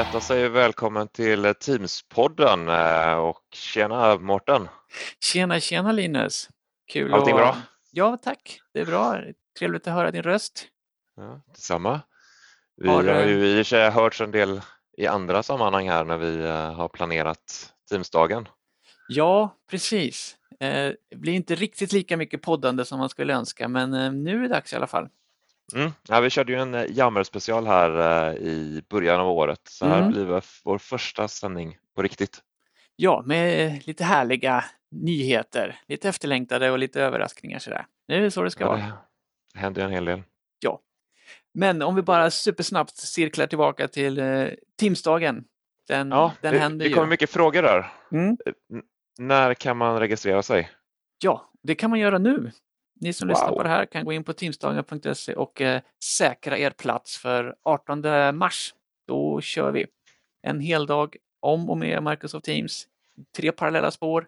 Detta säger välkommen till Teams-podden eh, och tjena Mårten! Tjena, tjena Linus! Kul Allting att... bra? Ja, tack. Det är bra. Trevligt att höra din röst. Ja, detsamma. Vi Har har, ju i och för sig hörts en del i andra sammanhang här när vi eh, har planerat Teamsdagen. Ja, precis. Eh, Det blir inte riktigt lika mycket poddande som man skulle önska, men nu är det dags i alla fall. Mm. Ja, vi körde ju en eh, jammer-special här eh, i början av året så här Mm. blir vår första sändning på riktigt. Ja, med lite härliga nyheter, lite efterlängtade och lite överraskningar sådär. Det är så det ska Ja, vara. det händer ju en hel del. Men om vi bara supersnabbt cirklar tillbaka till eh, Teamsdagen. Den, Ja, den det, händer det ju. kommer mycket frågor där. Mm. När kan man registrera sig? Ja, det kan man göra nu. Ni som lyssnar Wow. på det här kan gå in på teamsdagen.se och eh, säkra er plats för 18 mars. Då kör vi en hel dag om och med Microsoft Teams. Tre parallella spår.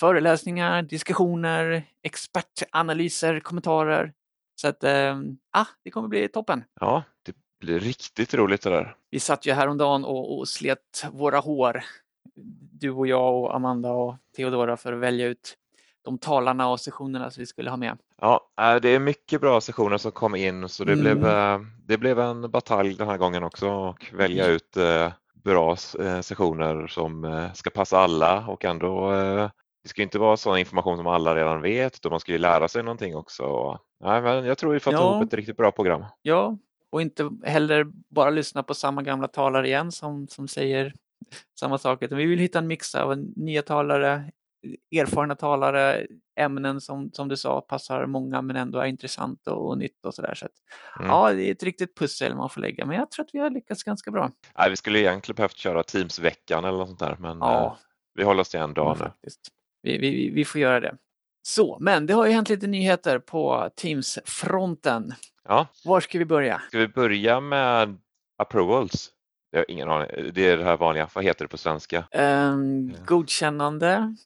Föreläsningar, diskussioner, expertanalyser, kommentarer. Så att, eh, ah, det kommer bli toppen. Ja, det blir riktigt roligt det där. Vi satt ju häromdagen och, och slet våra hår, du och jag och Amanda och Theodora för att välja ut de talarna och sessionerna som vi skulle ha med. Ja, äh, det är mycket bra sessioner som kom in så det, Mm. blev, eh, det blev en batalj den här gången också och välja ut eh, bra eh, sessioner som eh, ska passa alla och ändå eh, det ska inte vara sån information som alla redan vet utan man ska ju lära sig någonting också. Nej, men jag tror vi får ta Ja. ihop ett riktigt bra program. Ja, och inte heller bara lyssna på samma gamla talare igen som, som säger samma sak. Vi vill hitta en mix av nya talare, erfarna talare, ämnen som, som du sa passar många men ändå är intressant och, och nytt och sådär. Så att, Mm. Ja, det är ett riktigt pussel man får lägga, men jag tror att vi har lyckats ganska bra. Nej, vi skulle egentligen behövt köra Teams-veckan eller något sånt där men eh, Ja, vi håller oss till en dag nu. faktiskt. Vi, vi, vi får göra det. Så, men det har ju hänt lite nyheter på Teams-fronten. Ja, Var ska vi börja? ska vi börja med approvals? Jag har ingen aning. Det är det här vanliga, vad heter det på svenska? Ehm, godkännande,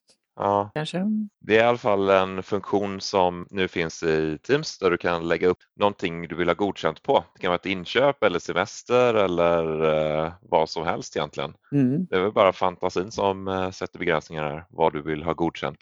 Ja, kanske? Det är i alla fall en funktion som nu finns i Teams där du kan lägga upp någonting du vill ha godkänt på. Det kan vara ett inköp eller semester eller eh, vad som helst egentligen. Mm. Det är väl bara fantasin som eh, sätter begränsningar här, vad du vill ha godkänt.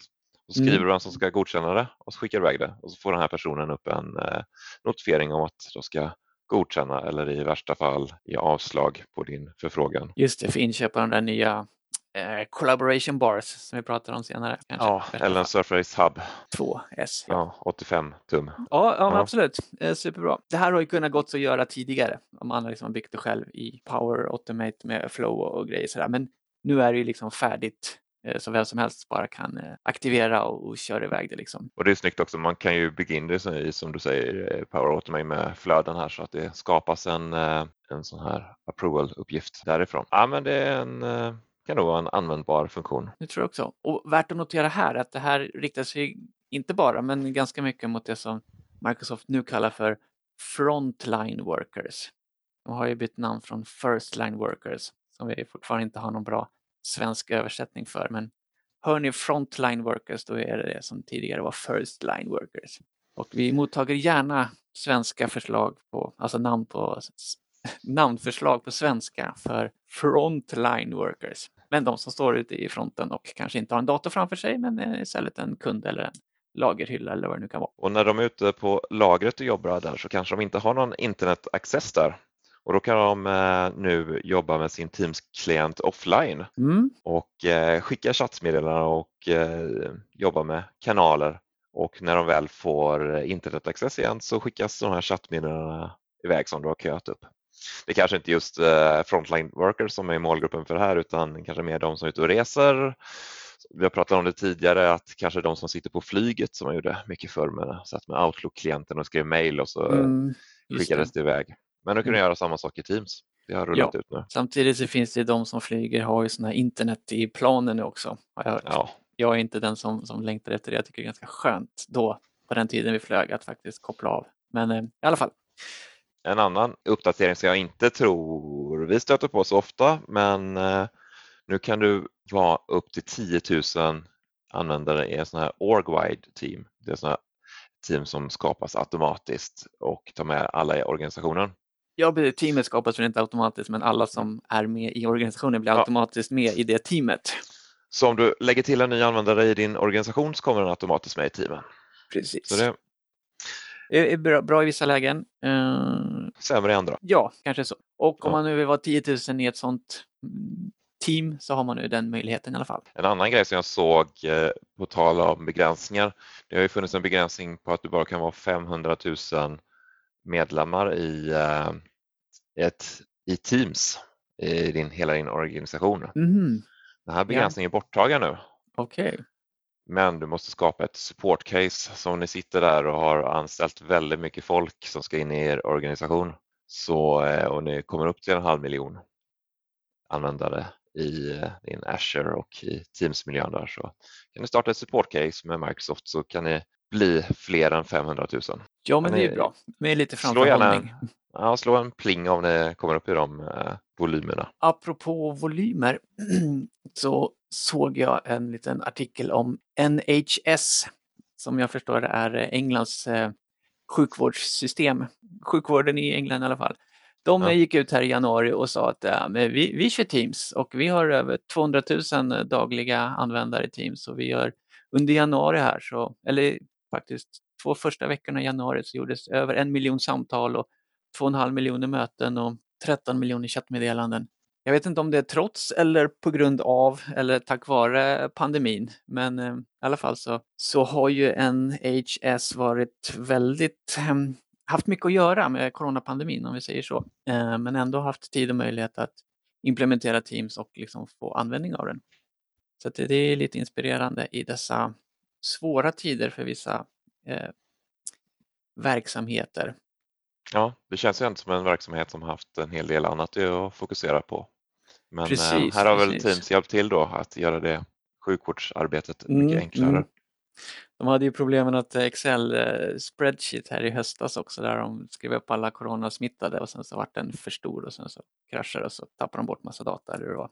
Så skriver Mm. du vem som ska godkänna det och så skickar du iväg det och så får den här personen upp en eh, notifiering om att de ska godkänna eller i värsta fall ge avslag på din förfrågan. Just det, för inköp av de där nya eh, collaboration bars som vi pratar om senare. Kanske. Ja, eller en. Surface Hub, 2S. Ja, ja, 85 tum. ja, ja, Ja. absolut. Eh, superbra. Det här har ju kunnat gått att göra tidigare om man liksom har byggt det själv i Power Automate med Flow och grejer sådär. Men nu är det ju liksom färdigt eh, så vem som helst bara kan aktivera och, köra iväg det liksom. Och det är snyggt också, man kan ju bygga in det i, som du säger, Power Automate med flöden här så att det skapas en, en sån här approval-uppgift därifrån. Ja, men det är en, kan nog vara en användbar funktion. Det tror jag också. Och värt att notera här att det här riktar sig inte bara, men ganska mycket mot det som Microsoft nu kallar för frontline workers. De har ju bytt namn från first line workers, som vi fortfarande inte har någon bra svensk översättning för. Men hör ni frontline workers, då är det det som tidigare var first line workers. Och vi mottager gärna svenska förslag på, alltså namn på, namnförslag på svenska för frontline workers. Men de som står ute i fronten och kanske inte har en dator framför sig men är istället en kund eller en lagerhylla eller vad det nu kan vara. Och när de är ute på lagret och jobbar där så kanske de inte har någon internetaccess där. Och då kan de eh, nu jobba med sin Teams-klient offline Mm. och eh, skicka chattmeddelanden och eh, jobba med kanaler. Och när de väl får eh, internetaccess igen så skickas de här chattmeddelandena iväg som du har köat upp. Det kanske inte just eh, frontline workers som är målgruppen för det här utan kanske mer de som är ute och reser. Vi har pratat om det tidigare att kanske de som sitter på flyget som man gjorde mycket förr med, satt med Outlook-klienten och skrev mail och så Mm, just det. skickades det iväg. Men nu kan du Mm. göra samma sak i Teams. Det har rullat ut nu. Samtidigt så finns det de som flyger har ju såna här internet i planen nu också. Har jag hört. Ja, Jag är inte den som, som längtar efter det. Jag tycker det är ganska skönt då på den tiden vi flög att faktiskt koppla av. Men eh, i alla fall. En annan uppdatering som jag inte tror vi stöter på så ofta, men eh, nu kan du vara upp till 10 000 användare i en sån här org-wide team. Det är såna här team som skapas automatiskt och tar med alla i organisationen. Ja, teamet skapas väl inte automatiskt, men alla som är med i organisationen blir Ja. automatiskt med i det teamet. Så om du lägger till en ny användare i din organisation så kommer den automatiskt med i teamen. Precis. Så det är bra, bra i vissa lägen. Eh, sämre i andra. ja, kanske så. Och om Ja. man nu vill vara 10 000 i ett sånt mm, team så har man nu den möjligheten i alla fall. En annan grej som jag såg eh, på tal om begränsningar, det har ju funnits en begränsning på att du bara kan vara 500 000 medlemmar i, eh, ett, i Teams i din, hela din organisation. Mhm, Den här begränsningen är borttagen nu, Okej men du måste skapa ett support case. Så om ni sitter där och har anställt väldigt mycket folk som ska in i er organisation så, eh, och ni kommer upp till en halv miljon användare i eh, din Azure och i Teams-miljön där så kan ni starta ett support case med Microsoft så kan ni bli fler än 500 000. Ja, men Men det är det- bra. Med lite Slå gärna framförhållning. ja, slå en pling om ni kommer upp i de eh, volymerna. Apropå volymer så såg jag en liten artikel om NHS som jag förstår är Englands eh, sjukvårdssystem. Sjukvården i England i alla fall. De Ja. eh, gick ut här i januari och sa att men vi, vi kör Teams och vi har över 200 000 dagliga användare i Teams och vi gör under januari här så, eller faktiskt två första veckorna i januari så gjordes över en miljon samtal och två och en halv miljoner möten och 13 miljoner chattmeddelanden. Jag vet inte om det är trots eller på grund av eller tack vare pandemin, men eh, i alla fall så, så har ju NHS varit väldigt, eh, haft mycket att göra med coronapandemin om vi säger så, eh, men ändå haft tid och möjlighet att implementera Teams och liksom få användning av den. Så det är lite inspirerande i dessa svåra tider för vissa eh, verksamheter. Ja, det känns ju ändå som en verksamhet som haft en hel del annat att fokusera på. Men eh, Precis, här har väl precis. Teams hjälpt till då att göra det sjukvårdsarbetet Mm, mycket enklare. mm. De hade ju problemen att Excel eh, spreadsheet här i höstas också där de skrev upp alla coronasmittade och sen så vart den för stor och sen så kraschade och så tappade de bort massa data. Eller hur det var.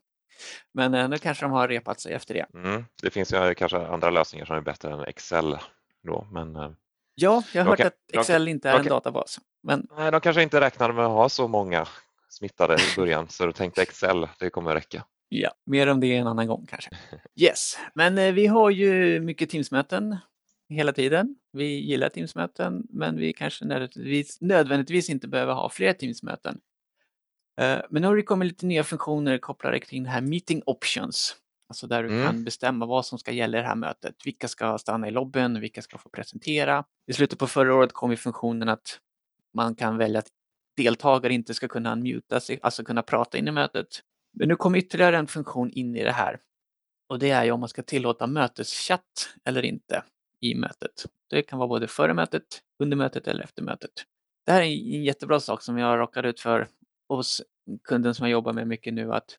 Men eh, nu kanske de har repat sig efter det. Mm. Det finns ju kanske andra lösningar som är bättre än Excel då, men eh, Ja, jag har hört Okej, att Excel inte är en okej. databas. Men nej, de kanske inte räknade med att ha så många smittade i början så de tänkte Excel, det kommer räcka. ja, mer om det en annan gång kanske. Yes, men eh, vi har ju mycket Teamsmöten hela tiden. Vi gillar Teamsmöten, men vi kanske nödvändigtvis, nödvändigtvis inte behöver ha fler Teamsmöten. Eh, Men nu har det kommit lite nya funktioner kopplade kring det här Meeting Options. Alltså där du Mm. kan bestämma vad som ska gälla i det här mötet. Vilka ska stanna i lobbyn, vilka ska få presentera. I slutet på förra året kom ju funktionen att man kan välja att deltagare inte ska kunna unmuta sig, alltså kunna prata in i mötet. Men nu kommer ytterligare en funktion in i det här. Och det är ju om man ska tillåta möteschatt eller inte i mötet. Det kan vara både före mötet, under mötet eller efter mötet. Det här är en jättebra sak som jag råkar ut för hos kunden som jag jobbar med mycket nu att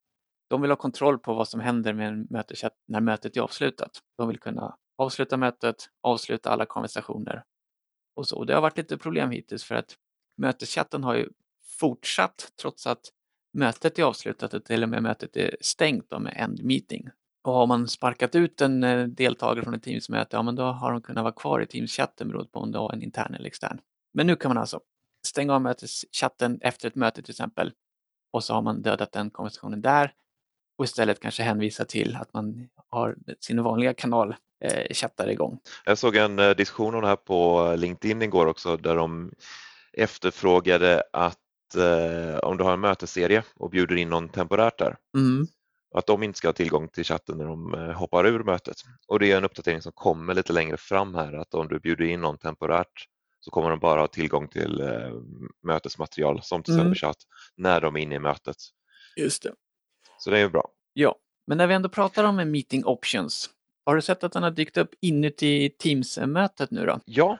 de vill ha kontroll på vad som händer med en möteschatt när mötet är avslutat. De vill kunna avsluta mötet, avsluta alla konversationer och så. Det har varit lite problem hittills för att möteschatten har ju fortsatt trots att mötet är avslutat och till och med mötet är stängt med end meeting. Och har man sparkat ut en eh, deltagare från ett Teams-möte, ja men då har de kunnat vara kvar i Teams-chatten beroende på om det var en intern eller extern. Men nu kan man alltså stänga av möteschatten efter ett möte till exempel och så har man dödat den konversationen där och istället kanske hänvisa till att man har sin vanliga kanal eh, chattar igång. Jag såg en eh, diskussion om det här på LinkedIn igår också där de efterfrågade att eh, om du har en mötesserie och bjuder in någon temporärt där, Mm. att de inte ska ha tillgång till chatten när de eh, hoppar ur mötet. Och det är en uppdatering som kommer lite längre fram här att om du bjuder in någon temporärt så kommer de bara ha tillgång till eh, mötesmaterial som till Mm. exempel chatt när de är inne i mötet. Just det. Så det är ju bra. Ja, men när vi ändå pratar om meeting options, har du sett att den har dykt upp inuti Teams-mötet nu då? Ja,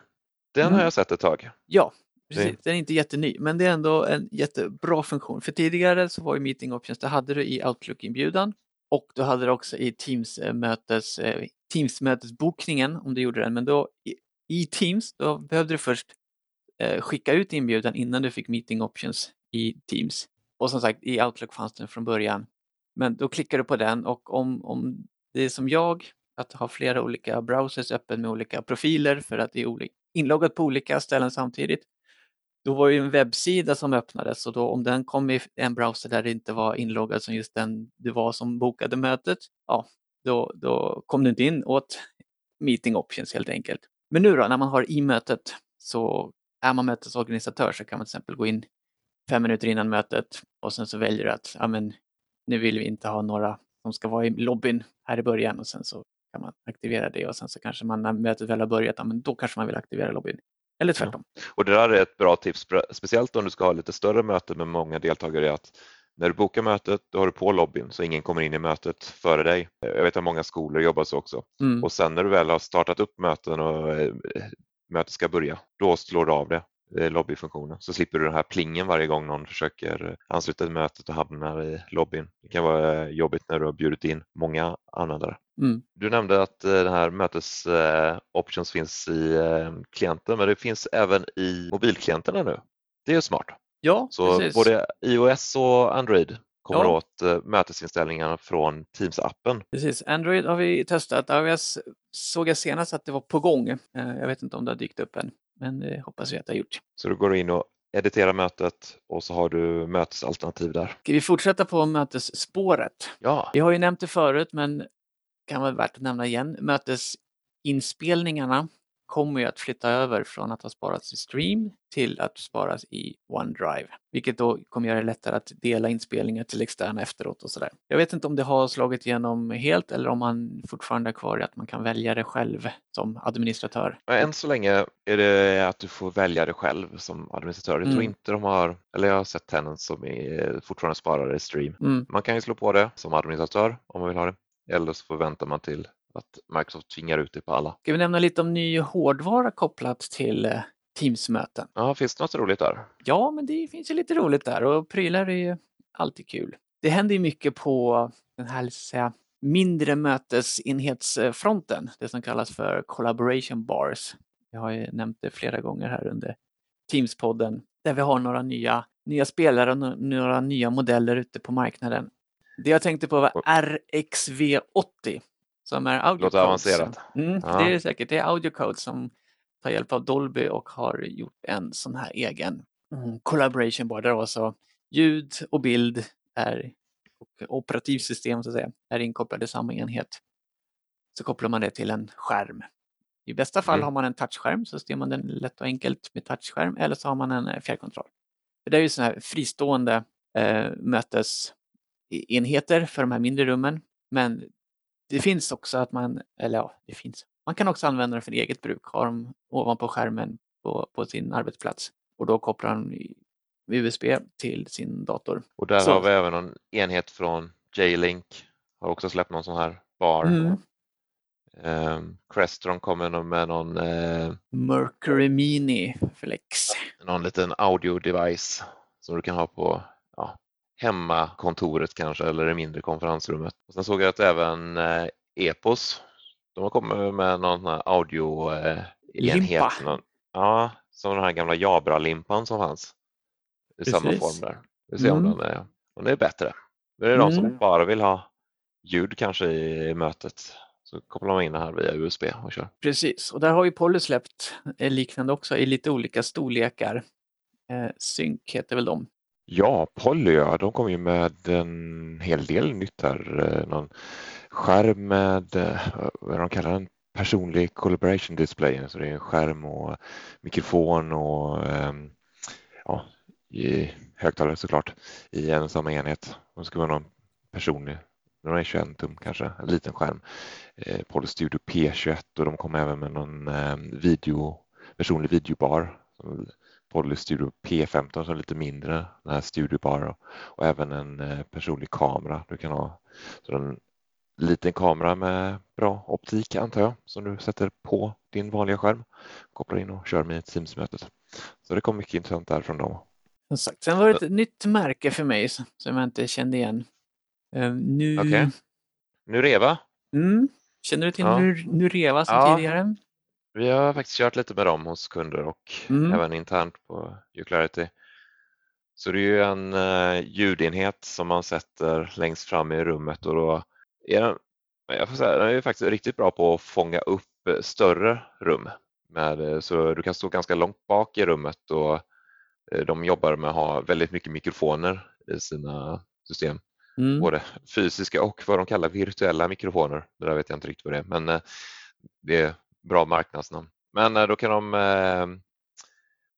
den Mm. har jag sett ett tag. Ja, precis. Den är inte jätteny, men det är ändå en jättebra funktion. För tidigare så var ju meeting options, det hade du i Outlook-inbjudan och du hade det också i Teams-mötes, eh, Teams-mötesbokningen om du gjorde den, men då i, Teams, då behövde du först eh, skicka ut inbjudan innan du fick meeting options i Teams. Och som sagt, i Outlook fanns den från början. Men då klickar du på den och om, om det är som jag, att ha flera olika browsers öppen med olika profiler för att det är inloggat på olika ställen samtidigt, då var det en webbsida som öppnades och då om den kom i en browser där det inte var inloggad som just den du var som bokade mötet, ja, då, då kom du inte in åt meeting options helt enkelt. Men nu då, när man har i mötet så är man mötesorganisatör så kan man till exempel gå in fem minuter innan mötet och sen så väljer du att ja, men, nu vill vi inte ha några som ska vara i lobbyn här i början och sen så kan man aktivera det och sen så kanske man när mötet väl har börjat, ja, men då kanske man vill aktivera lobbyn. Eller tvärtom. Ja. Och det där är ett bra tips, speciellt om du ska ha lite större möten med många deltagare, att när du bokar mötet, då har du på lobbyn så ingen kommer in i mötet före dig. Jag vet att många skolor jobbar så också. Mm. Och sen när du väl har startat upp möten och eh, mötet ska börja, då slår du av det lobbyfunktionen så slipper du den här plingen varje gång någon försöker ansluta till mötet och hamnar i lobbyn. Det kan vara jobbigt när du har bjudit in många användare. Mm. Du nämnde att eh, den här mötes options finns i eh, klienten men det finns även i mobilklienterna nu. Det är smart. Ja, så precis. både iOS och Android kommer ja. åt eh, mötesinställningarna från Teams-appen. Precis, Android har vi testat. iOS såg jag senast att det var på gång. Jag vet inte om det har dykt upp än men det hoppas vi att det har gjort. Så du går in och editerar mötet och så har du mötesalternativ där. Ska vi fortsätta på mötesspåret? Ja. Vi har ju nämnt det förut men kan vara värt att nämna igen. Mötesinspelningarna kommer ju att flytta över från att ha sparats i Stream till att sparas i OneDrive, vilket då kommer göra det lättare att dela inspelningar till externa efteråt och sådär. Jag vet inte om det har slagit igenom helt eller om man fortfarande är kvar att man kan välja det själv som administratör. Än så länge är det att du får välja det själv som administratör. Jag tror mm. inte de har, eller jag har sett Tenants som är fortfarande sparade i Stream. Mm. Man kan ju slå på det som administratör om man vill ha det. Eller så förväntar man till att Microsoft tvingar ut det på alla. Ska vi nämna lite om ny hårdvara kopplat till eh, Teams-möten? Ja, finns det något roligt där? Ja, men det finns ju lite roligt där och prylar är ju alltid kul. Det händer ju mycket på den här säga, mindre mötesenhetsfronten, det som kallas för collaboration bars. Jag har ju nämnt det flera gånger här under Teams-podden, där vi har några nya, nya spelare och några nya modeller ute på marknaden. Det jag tänkte på var RXV80 som är audio Låter avancerat. Mm, ja. Det är säkert. Det är audiocode som tar hjälp av Dolby och har gjort en sån här egen mm, collaboration bar där alltså ljud och bild är och operativsystem så att säga är inkopplade i samma enhet. Så kopplar man det till en skärm. I bästa fall mm. har man en touchskärm så styr man den lätt och enkelt med touchskärm eller så har man en eh, fjärrkontroll. det är ju sådana här fristående eh, mötesenheter för de här mindre rummen men det finns också att man, eller ja, det finns. Man kan också använda den för eget bruk, ha dem ovanpå skärmen på, på sin arbetsplats och då kopplar den USB till sin dator. Och där Så. har vi även en enhet från J-Link, har också släppt någon sån här bar. Mm. Um, Crestron kommer med någon uh, Mercury Mini Flex. Någon liten audio device som du kan ha på hemmakontoret kanske eller det mindre konferensrummet. Och sen såg jag att även eh, Epos, de har kommit med någon audioenhet. Någon, ja, som den här gamla Jabra-limpan som fanns i Precis. samma form där. Vi ser mm. om, den är, om det är bättre. Det är mm. de som mm. bara vill ha ljud kanske i mötet så kopplar man in det här via USB och kör. Precis, och där har ju Poly släppt liknande också i lite olika storlekar. Eh, Sync heter väl de. Ja, Polly, ja, de kom ju med en hel del nytt här. Eh, någon skärm med, eh, vad de kallar den, personlig collaboration display. Så det är en skärm och mikrofon och ehm, ja, i högtalare såklart i en och samma enhet. Det ska vara någon personlig, de är 21 tum kanske, en liten skärm. Eh, Polly Poly Studio P21 och de kom även med någon ehm, video, personlig videobar Poly Studio P15 som är lite mindre, den här Studio Bar och, även en eh, personlig kamera du kan ha. Så en liten kamera med bra optik antar jag som du sätter på din vanliga skärm, kopplar in och kör med Teams-mötet. Så det kom mycket intressant där från dem. Exakt. Sen var det ett nytt märke för mig som jag inte kände igen. Uh, nu... Okay. Nureva? Mm. Känner du till ja. Nureva som ja. tidigare? Vi har faktiskt kört lite med dem hos kunder och mm. även internt på Uclarity. Så det är ju en uh, ljudenhet som man sätter längst fram i rummet och då är den, jag får säga, den är faktiskt riktigt bra på att fånga upp större rum. Med, så du kan stå ganska långt bak i rummet och Eh, de jobbar med att ha väldigt mycket mikrofoner i sina system. Mm. Både fysiska och vad de kallar virtuella mikrofoner. Det där vet jag inte riktigt vad det är, men eh, det är bra marknadsnamn. Men eh, då kan de eh,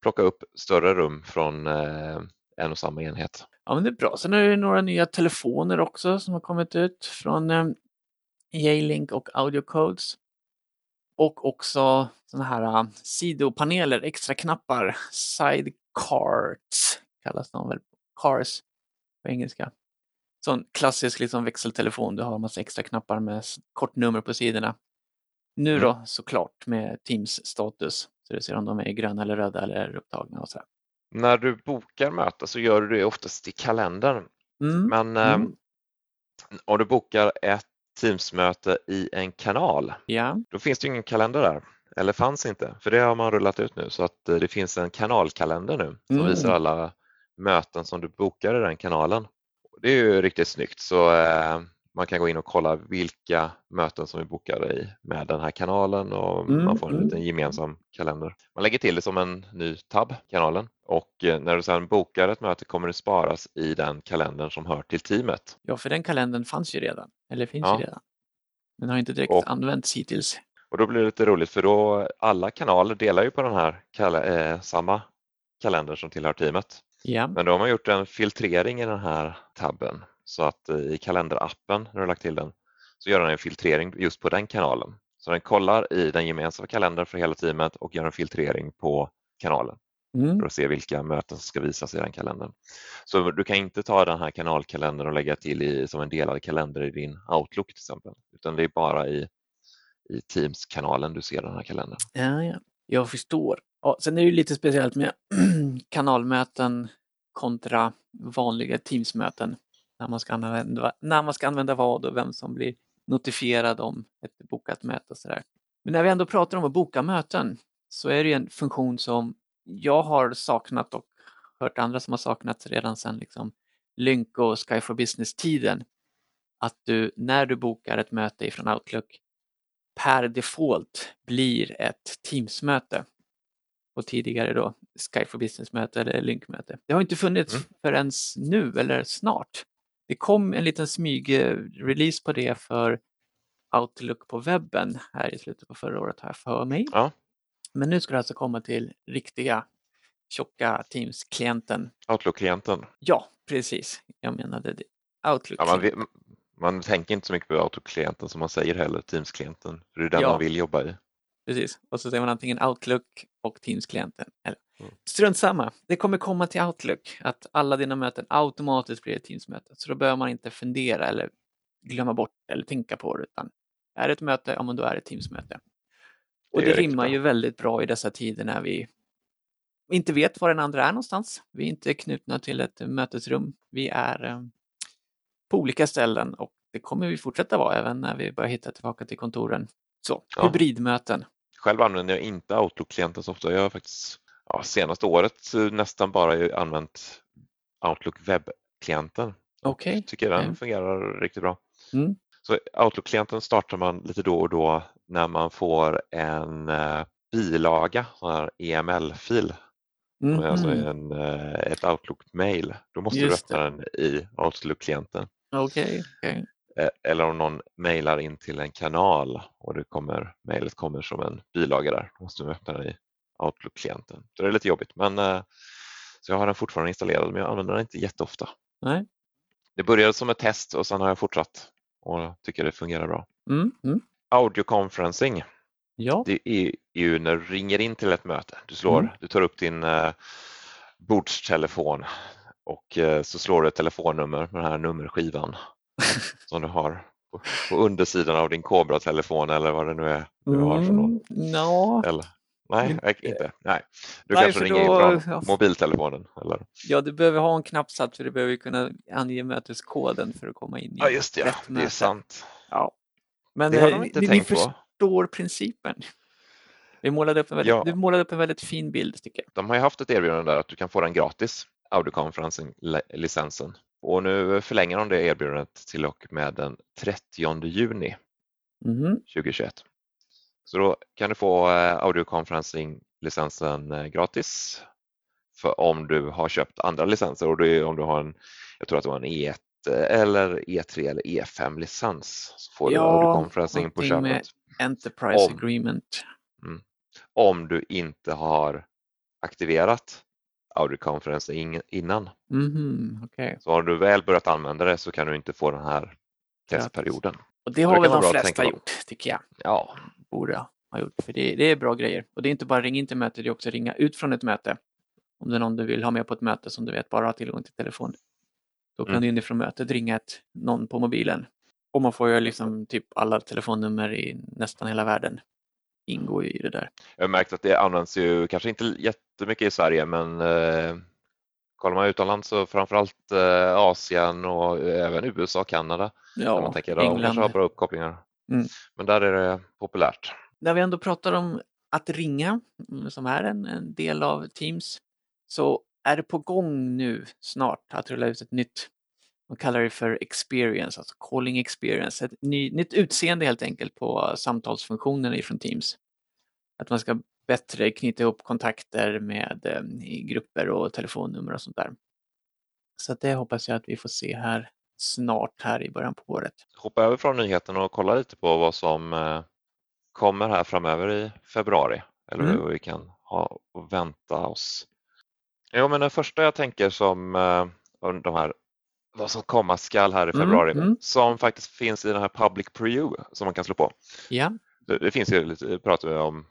plocka upp större rum från eh, en och samma enhet. Ja, men det är bra. Sen är det några nya telefoner också som har kommit ut från eh, J-Link och Audio Codes. Och också sådana här sidopaneler, extra knappar, sidecards kallas de väl, cars på engelska. Sån klassisk liksom växeltelefon, du har en massa extra knappar med kortnummer på sidorna. Nu då mm. såklart med Teams status, så du ser om de är gröna eller röda eller upptagna och sådär. När du bokar möte så gör du det oftast i kalendern. Mm. Men mm. Eh, om du bokar ett Teamsmöte i en kanal, ja. då finns det ingen kalender där. Eller fanns inte, för det har man rullat ut nu så att eh, det finns en kanalkalender nu som mm. visar alla möten som du bokar i den kanalen. Det är ju riktigt snyggt så eh, man kan gå in och kolla vilka möten som är bokade i med den här kanalen och mm, man får en mm. liten gemensam kalender. Man lägger till det som en ny tab, kanalen, och eh, när du sedan bokar ett möte kommer det sparas i den kalendern som hör till teamet. Ja, för den kalendern fanns ju redan, eller finns ja. ju redan. Den har inte direkt och, använts hittills. Och då blir det lite roligt för då alla kanaler delar ju på den här kal eh, samma kalender som tillhör teamet. Ja. Men då har man gjort en filtrering i den här tabben så att eh, i kalenderappen, när du lagt till den, så gör den en filtrering just på den kanalen. Så den kollar i den gemensamma kalendern för hela teamet och gör en filtrering på kanalen mm. för att se vilka möten som ska visas i den kalendern. Så du kan inte ta den här kanalkalendern och lägga till i, som en delad kalender i din Outlook till exempel, utan det är bara i, i Teams-kanalen du ser den här kalendern. Ja, ja. Jag förstår. Ja, sen är det lite speciellt med kanalmöten kontra vanliga Teams-möten när man ska använda, när man ska använda vad och vem som blir notifierad om ett bokat möte och sådär. Men när vi ändå pratar om att boka möten så är det en funktion som jag har saknat och hört andra som har saknat redan sedan liksom Lynk och Sky for Business-tiden. Att du när du bokar ett möte ifrån Outlook per default blir ett Teams-möte. Och tidigare då Sky for Business-möte eller Lynk-möte. Det har inte funnits mm. förrän nu eller snart. Det kom en liten smyg-release på det för Outlook på webben här i slutet på förra året har jag för mig. Ja. Men nu ska det alltså komma till riktiga tjocka Teams-klienten. Outlook-klienten? Ja, precis. Jag menade det. Outlook. Ja, man, man, tänker inte så mycket på Outlook-klienten som man säger heller, Teams-klienten. Det är den ja. man vill jobba i. Precis, och så säger man antingen Outlook och Teams-klienten. Eller Mm. Strunt samma, det kommer komma till Outlook att alla dina möten automatiskt blir ett Teams-möte. Så då behöver man inte fundera eller glömma bort eller tänka på det utan är det ett möte, ja men då är det ett Teams-möte. Och det, det rimmar ju väldigt bra i dessa tider när vi inte vet var den andra är någonstans. Vi är inte knutna till ett mötesrum. Vi är eh, på olika ställen och det kommer vi fortsätta vara även när vi börjar hitta tillbaka till kontoren. Så, ja. hybridmöten. Själv använder jag inte Outlook-klienten så ofta. Jag har faktiskt ja, senaste året nästan bara använt Outlook webbklienten. Okej. Okay. Tycker den okay. fungerar riktigt bra. Mm. Så Outlook-klienten startar man lite då och då när man får en eh, bilaga, en EML-fil. Mm. Alltså en, eh, ett Outlook-mail. Då måste Just du öppna det. den i Outlook-klienten. Okay. okay. Eh, eller om någon mejlar in till en kanal och det kommer, mejlet kommer som en bilaga där. Då måste du öppna den i Outlook-klienten. Det är lite jobbigt. Men, eh, så jag har den fortfarande installerad men jag använder den inte jätteofta. Nej. Det började som ett test och sen har jag fortsatt och tycker det fungerar bra. Mm, mm. Audio conferencing. Ja. Det är ju när du ringer in till ett möte. Du, slår, mm. du tar upp din eh, bordstelefon och eh, så slår du ett telefonnummer med den här nummerskivan som du har på, på undersidan av din Cobra-telefon eller vad det nu är du har för någon. Mm, no. Eller, Nej, inte. Nej. Du Nej, kanske ringer då, in från mobiltelefonen? Eller? Ja, du behöver ha en knappsats för du behöver kunna ange möteskoden för att komma in i Ja, just det. Ja. Det är sant. Ja. Men det har de inte ni, tänkt ni förstår på. principen. Vi målade upp en väldigt, ja. Du målade upp en väldigt fin bild tycker jag. De har ju haft ett erbjudande där att du kan få den gratis, audioconferencing-licensen. Och nu förlänger de det erbjudandet till och med den 30 juni mm. 2021. Så då kan du få eh, audioconferencing-licensen eh, gratis för om du har köpt andra licenser och det är om du har en, jag tror att det var en E1 eller E3 eller E5-licens så får Ja, du audioconferencing på någonting med- köpet. Enterprise Om. agreement. Om du inte har aktiverat audioconferencing innan. Mhm, okej. Så har du väl börjat använda det så kan du inte få den här testperioden. Och det det har kan väl de flesta gjort, tycker jag. Ja, Borde ha gjort. För det, det är bra grejer. Och det är inte bara ringa in till möte, det är också ringa ut från ett möte. Om det är någon du vill ha med på ett möte som du vet bara har tillgång till telefon. Då kan Mm. du inifrån mötet ringa ett, någon på mobilen. Och man får ju liksom typ alla telefonnummer i nästan hela världen ingå i det där. jag har märkt att det används ju kanske inte jättemycket i Sverige men eh, kollar man utomlands så framförallt eh, Asien och även USA och Kanada. där man Ja, tänker att de kanske har England. bra uppkopplingar. Mm. Men där är det populärt. När vi ändå pratar om att ringa, mm, som är en, en del av Teams, så är det på gång nu snart att rulla ut ett nytt, de kallar det för experience, alltså calling experience, ett ny, nytt utseende helt enkelt på samtalsfunktionen ifrån Teams. Att man ska bättre knyta ihop kontakter med eh, i grupper och telefonnummer och sånt där. Så det hoppas jag att vi får se här snart här i början på året. Hoppa över från nyheten och kolla lite på vad som eh, kommer här framöver i februari. Eller Mm. vad vi kan ha och vänta oss. Jo, men den första jag tänker som eh, de här vad som komma skall här i Mm, februari mm. som faktiskt finns i den här public preview som man kan slå på. Ja, Det, det finns ju lite, det pratade vi om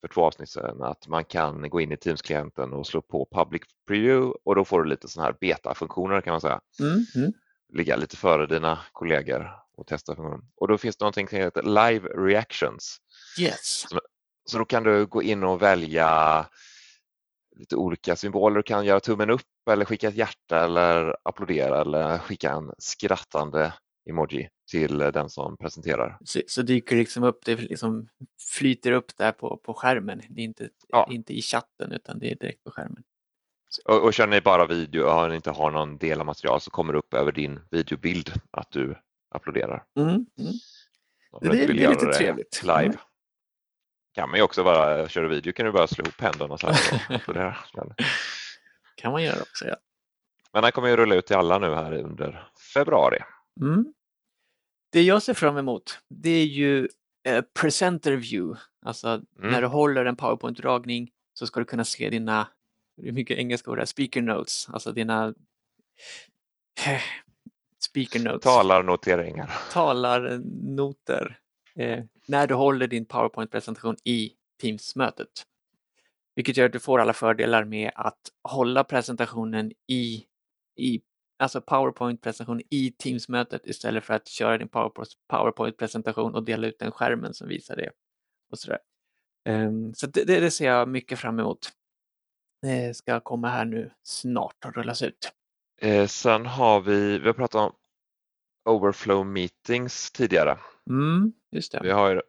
för två avsnitt sedan, att man kan gå in i Teams-klienten och slå på public preview och då får du lite sådana här beta-funktioner kan man säga. mm, mm. Ligga lite före dina kollegor och testa funktionen. Och då finns det någonting som heter live reactions. yes. Så då kan du gå in och välja lite olika symboler. Du kan göra tummen upp eller skicka ett hjärta eller applådera eller skicka en skrattande emoji till den som presenterar. så, så dyker liksom upp, det liksom flyter upp där på, på skärmen. Det är inte, Ja. inte i chatten utan det är direkt på skärmen. Och, och kör ni bara video och ni inte har någon del av material så kommer det upp över din videobild att du applåderar. Mm, mm. Det- det är lite trevligt. Live. Mm. Kan man ju också bara, kör du video kan du bara slå ihop händerna så här och applådera. Men, kan man göra också. Ja. men den kommer ju rulla ut till alla nu här under februari. Mm. Det jag ser fram emot det är ju eh, presenter view. Alltså Mm. när du håller en powerpoint-dragning så ska du kunna se dina, hur mycket engelska ord det är, speaker notes, alltså dina speaker notes. Talarnoteringar. talarnoter eh, när du håller din PowerPoint-presentation i Teams-mötet. Vilket gör att du får alla fördelar med att hålla presentationen i, i alltså PowerPoint-presentation i Teams-mötet istället för att köra din PowerPoint- PowerPoint-presentation och dela ut den skärmen som visar det. Och sådär. Ehm, så det, det det ser jag mycket fram emot. Det ska komma här nu snart och rullas ut. Eh, sen har vi, vi har pratat om overflow meetings tidigare. Mm, just det. Vi har ju,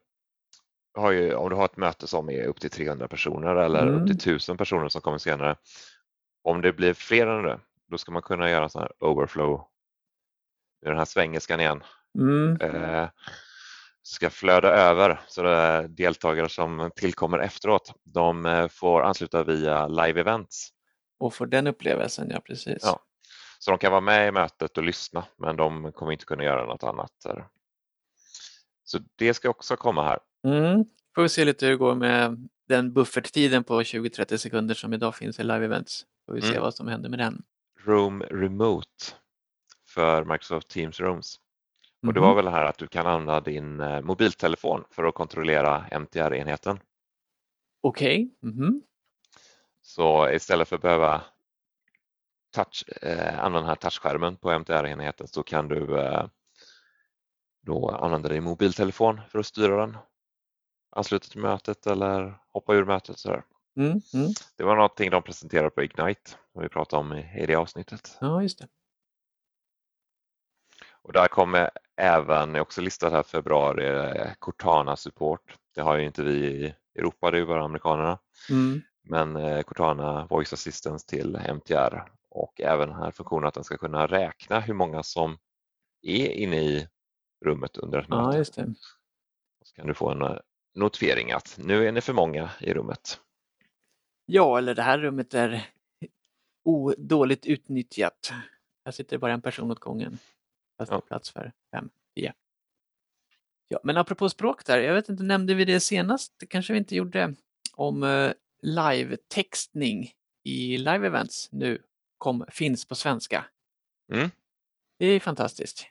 har ju, om du har ett möte som är upp till 300 personer eller Mm. upp till 1000 personer som kommer senare. Om det blir fler än det, då ska man kunna göra en sån här overflow. I den här svengelska igen. Mm, Eh, ska flöda över så deltagare som tillkommer efteråt. De eh, får ansluta via live events. och för den upplevelsen, ja precis. Ja. Så de kan vara med i mötet och lyssna men de kommer inte kunna göra något annat. Så det ska också komma här. Mm. Får vi se lite hur det går med den bufferttiden på 20-30 sekunder som idag finns i live events. Får vi se Mm. vad som händer med den. Room Remote för Microsoft Teams Rooms. Och det Mhm. var väl det här att du kan använda din eh, mobiltelefon för att kontrollera MTR-enheten. Okej. Mhm. Så istället för att behöva touch, eh, använda den här touchskärmen på MTR-enheten så kan du eh, då använda din mobiltelefon för att styra den. Ansluta till mötet eller hoppa ur mötet. Så där. Mm. Mm. Det var någonting de presenterade på Ignite som vi pratade om i, i det avsnittet. Ja, just det. Och där kommer även, också listat här februari, eh, Cortana-support. Det har ju inte vi i Europa, det är ju bara amerikanerna. Mm. Men eh, Cortana Voice Assistance till MTR och även den här funktionen att den ska kunna räkna hur många som är inne i rummet under ett Ja, möte. just det. Så kan du få en eh, notifiering att nu är ni för många i rummet. Ja, eller det här rummet är odåligt utnyttjat. Här sitter bara en person åt gången. Fast Ja. plats för fem, tio. Ja, men apropå språk där, jag vet inte, nämnde vi det senast? Det kanske vi inte gjorde. Om eh, live-textning i live-events nu kom, finns på svenska. Mm. Det är fantastiskt.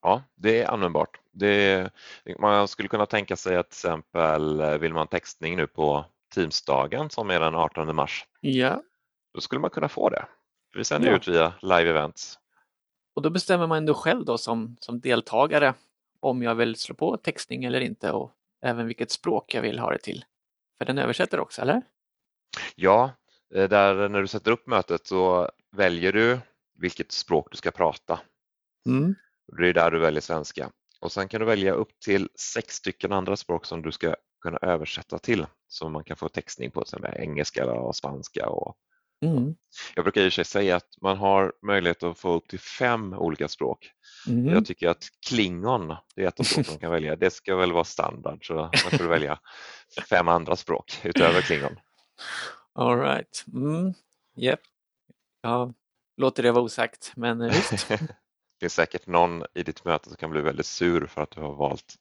Ja, det är användbart. Det, man skulle kunna tänka sig att till exempel eh, vill man textning nu på Teamsdagen som är den 18 mars, Ja, då skulle man kunna få det. För Vi sänder Ja. ut via live events. Och då bestämmer man ändå själv då som, som deltagare om jag vill slå på textning eller inte och även vilket språk jag vill ha det till. För den översätter också, eller? Ja, eh, där när du sätter upp mötet så väljer du vilket språk du ska prata. Mm. Det är där du väljer svenska. Och sen kan du välja upp till sex stycken andra språk som du ska kunna översätta till. Så man kan få textning på till exempel engelska och spanska. Och... Mm. Jag brukar i och för sig säga att man har möjlighet att få upp till fem olika språk. Mm. Jag tycker att klingon, det är ett av språken man kan välja. Det ska väl vara standard så man får välja fem andra språk utöver klingon. All right. Mm. Yep. Ja, låter det vara osagt, men visst. Det är säkert någon i ditt möte som kan bli väldigt sur för att du har valt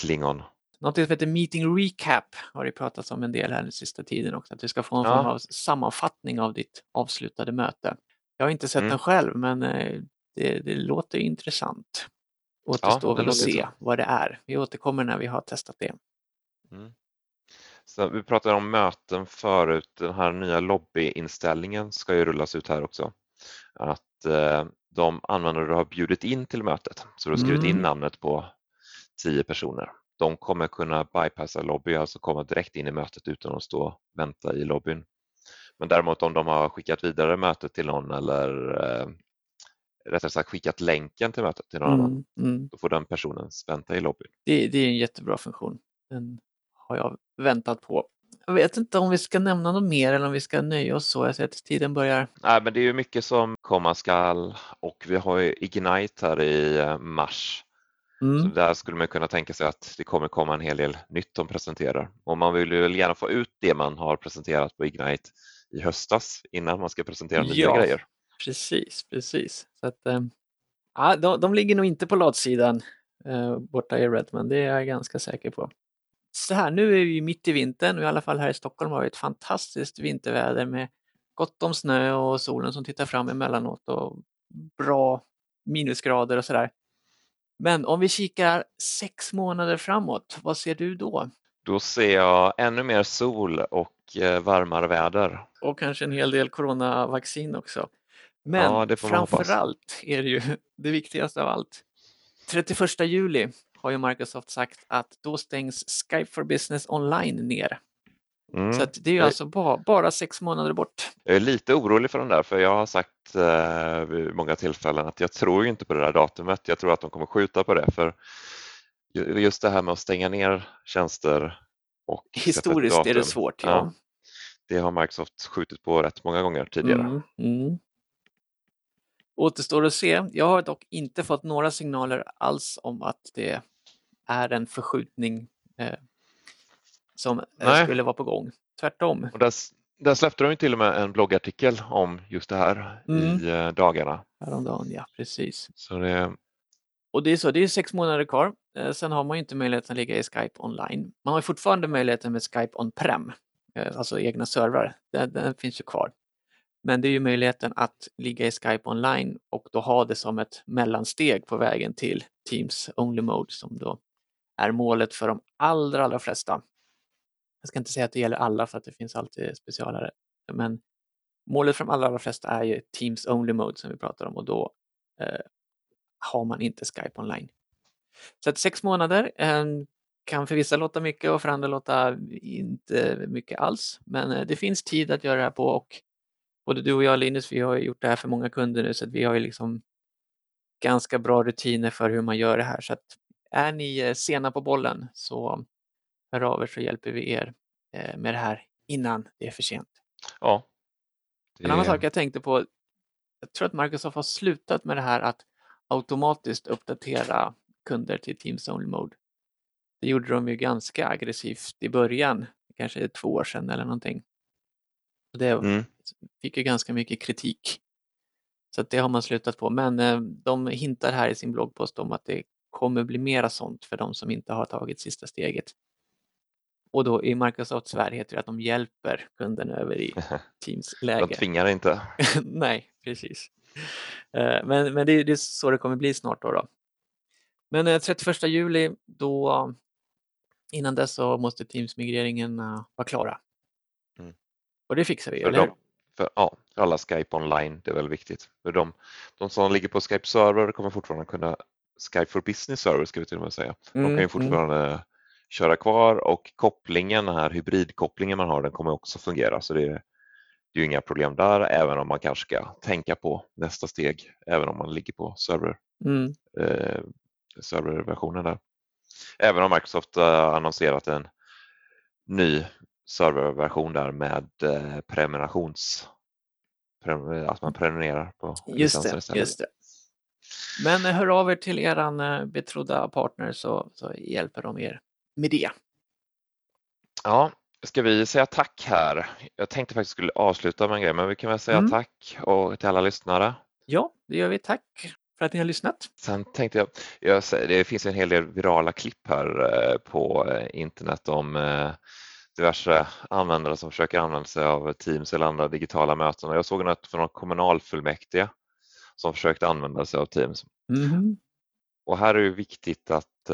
klingon. Något som heter meeting recap har det pratats om en del här den sista tiden också, att du ska få en Ja. form av sammanfattning av ditt avslutade möte. Jag har inte sett Mm. den själv, men eh, det, det låter intressant. Återstår det väl att se vad det är. Vi återkommer när vi har testat det. Mm. Så vi pratade om möten förut. Den här nya lobbyinställningen ska ju rullas ut här också. Att eh, de användare du har bjudit in till mötet, så du har skrivit in Mm. namnet på tio personer. De kommer kunna bypassa lobby, alltså komma direkt in i mötet utan att stå och vänta i lobbyn. Men däremot om de har skickat vidare mötet till någon eller eh, rättare sagt skickat länken till mötet till någon annan, Mm. Mm. då får den personen vänta i lobbyn. Det, det är en jättebra funktion. Den har jag väntat på. Jag vet inte om vi ska nämna något mer eller om vi ska nöja oss så. Jag ser att tiden börjar. Nej, men det är ju mycket som komma skall och vi har ju Ignite här i eh, mars. Så Mm. där skulle man kunna tänka sig att det kommer komma en hel del nytt de presenterar. Och man vill ju gärna få ut det man har presenterat på Ignite i höstas innan man ska presentera nya Ja. grejer. Precis, precis. Så att, ja, de, de ligger nog inte på latsidan eh, borta i Redmond, det är jag ganska säker på. Så här, nu är vi mitt i vintern och i alla fall här i Stockholm har vi ett fantastiskt vinterväder med gott om snö och solen som tittar fram emellanåt och bra minusgrader och sådär. Men om vi kikar sex månader framåt, vad ser du då? Då ser jag ännu mer sol och eh, varmare väder. Och kanske en hel del coronavaccin också. Men Ja, det får man hoppas. framför allt är det ju det viktigaste av allt. 31 juli har ju Microsoft sagt att då stängs Skype for Business online ner. Mm. Så det är ju alltså bara, bara sex månader bort. Jag är lite orolig för den där för jag har sagt eh, vid många tillfällen att jag tror ju inte på det där datumet. Jag tror att de kommer skjuta på det för ju- just det här med att stänga ner tjänster och Historiskt är det datum, svårt. Ja. Ja. Det har Microsoft skjutit på rätt många gånger tidigare. Mm, mm. Återstår att se. Jag har dock inte fått några signaler alls om att det är en förskjutning eh, som eh, Nej. skulle vara på gång. Tvärtom. Och där, där släppte de ju till och med en bloggartikel om just det här Mm. i eh, dagarna. Häromdagen, ja precis. Så det, Och det är så, det är sex månader kvar. Eh, Sen har man ju inte möjligheten att ligga i Skype online. Man har fortfarande möjligheten med Skype on-prem, alltså egna servrar. Den, den finns ju kvar. Men det är ju möjligheten att ligga i Skype online och då ha det som ett mellansteg på vägen till Teams Only Mode som då är målet för de allra, allra flesta. Jag ska inte säga att det gäller alla för att det finns alltid specialare, men målet för de allra, allra flesta är ju Teams Only Mode som vi pratar om och då eh, har man inte Skype online. Så att sex månader eh, kan för vissa låta mycket och för andra låta inte mycket alls. Men eh, det finns tid att göra det här på och både du och jag Linus, vi har ju gjort det här för många kunder nu så att vi har ju liksom ganska bra rutiner för hur man gör det här. Så att är ni eh, sena på bollen så hör av er så hjälper vi er eh, med det här innan det är för sent. ja. En annan Det- sak jag tänkte på, jag tror att Microsoft har slutat med det här att automatiskt uppdatera kunder till Teams Only Mode. Det gjorde de ju ganska aggressivt i början, kanske två år sedan eller någonting. Och Det Mm. fick ju ganska mycket kritik. Så det har man slutat på. Men eh, de hintar här i sin bloggpost om att det kommer bli mera sånt för de som inte har tagit sista steget. Och då i Microsofts värld heter det att de hjälper kunden över i Teams-läge. De tvingar inte. Nej, precis. Eh, men, men det, det, är så det kommer bli snart. Då, då. Men 31 eh, juli, då, innan dess så måste Teams-migreringen vara klara. Mm. Och det fixar vi, för eller de, för, Ja, för alla Skype online, det är väl viktigt. För de, de som ligger på Skype server kommer fortfarande kunna Skype for Business server ska vi till och med säga. De kan ju mm, fortfarande mm. Köra kvar och kopplingen, den här hybridkopplingen man har, den kommer också fungera. Så det är, det är inga problem där, även om man kanske ska tänka på nästa steg, även om man ligger på server, mm. eh, serverversionen där. Även om Microsoft har annonserat en ny serverversion där med eh, prenumerations att man prenumererar på just det, just det. Men hör av er till eh, betrodda partner så, så hjälper de er med det. Ja, ska vi säga tack här? Jag tänkte faktiskt skulle avsluta med en grej, men vi kan väl säga mm. tack och till alla lyssnare. Ja, det gör vi. Tack för att ni har lyssnat. Sen tänkte jag, jag det finns en hel del virala klipp här eh, på eh, internet om diverse användare som försöker använda sig av Teams eller andra digitala möten. Jag såg något från kommunalfullmäktige som försökte använda sig av Teams. Mm. Och här är det viktigt att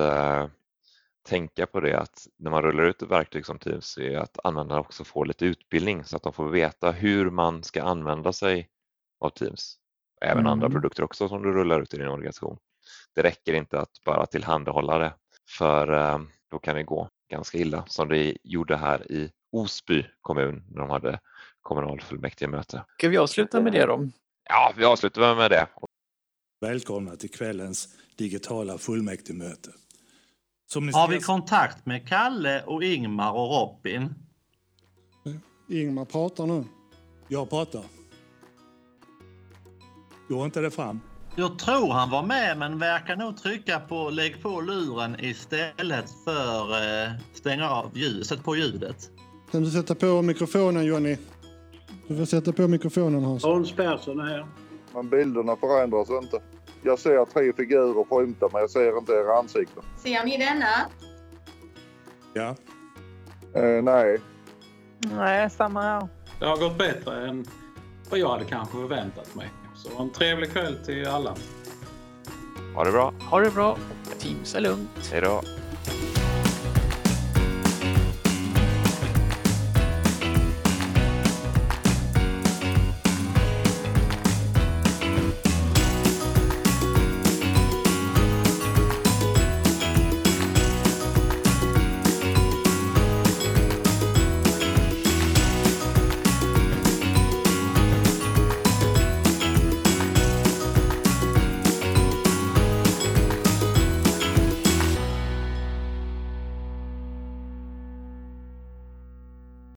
tänka på det att när man rullar ut ett verktyg som Teams är att användarna också får lite utbildning så att de får veta hur man ska använda sig av Teams. Även mm. andra produkter också som du rullar ut i din organisation. Det räcker inte att bara tillhandahålla det för uh, då kan det gå ganska illa som det gjorde här i Osby kommun när de hade kommunalfullmäktige-möte. Ska vi avsluta med det då? Ja, vi avslutar med det. Välkomna till kvällens digitala fullmäktigemöte. Ska... Har vi kontakt med Kalle och Ingmar och Robin? Ingmar pratar nu. Jag pratar. Går inte det fram? Jag tror han var med men verkar nog trycka på lägg på luren istället för eh, stänga av ljudet, sätt på ljudet. Kan du sätta på mikrofonen Jonny? Du får sätta på mikrofonen Hans. Hans Persson är här. Men bilderna förändras inte. Jag ser tre figurer skymta men jag ser inte era ansikten. Ser ni denna? Ja. Eh, nej. Nej, samma här. Det har gått bättre än vad jag hade kanske förväntat mig. Så en trevlig kväll till alla. Ha det bra. Ha det bra. Teams är lugnt. Hej då.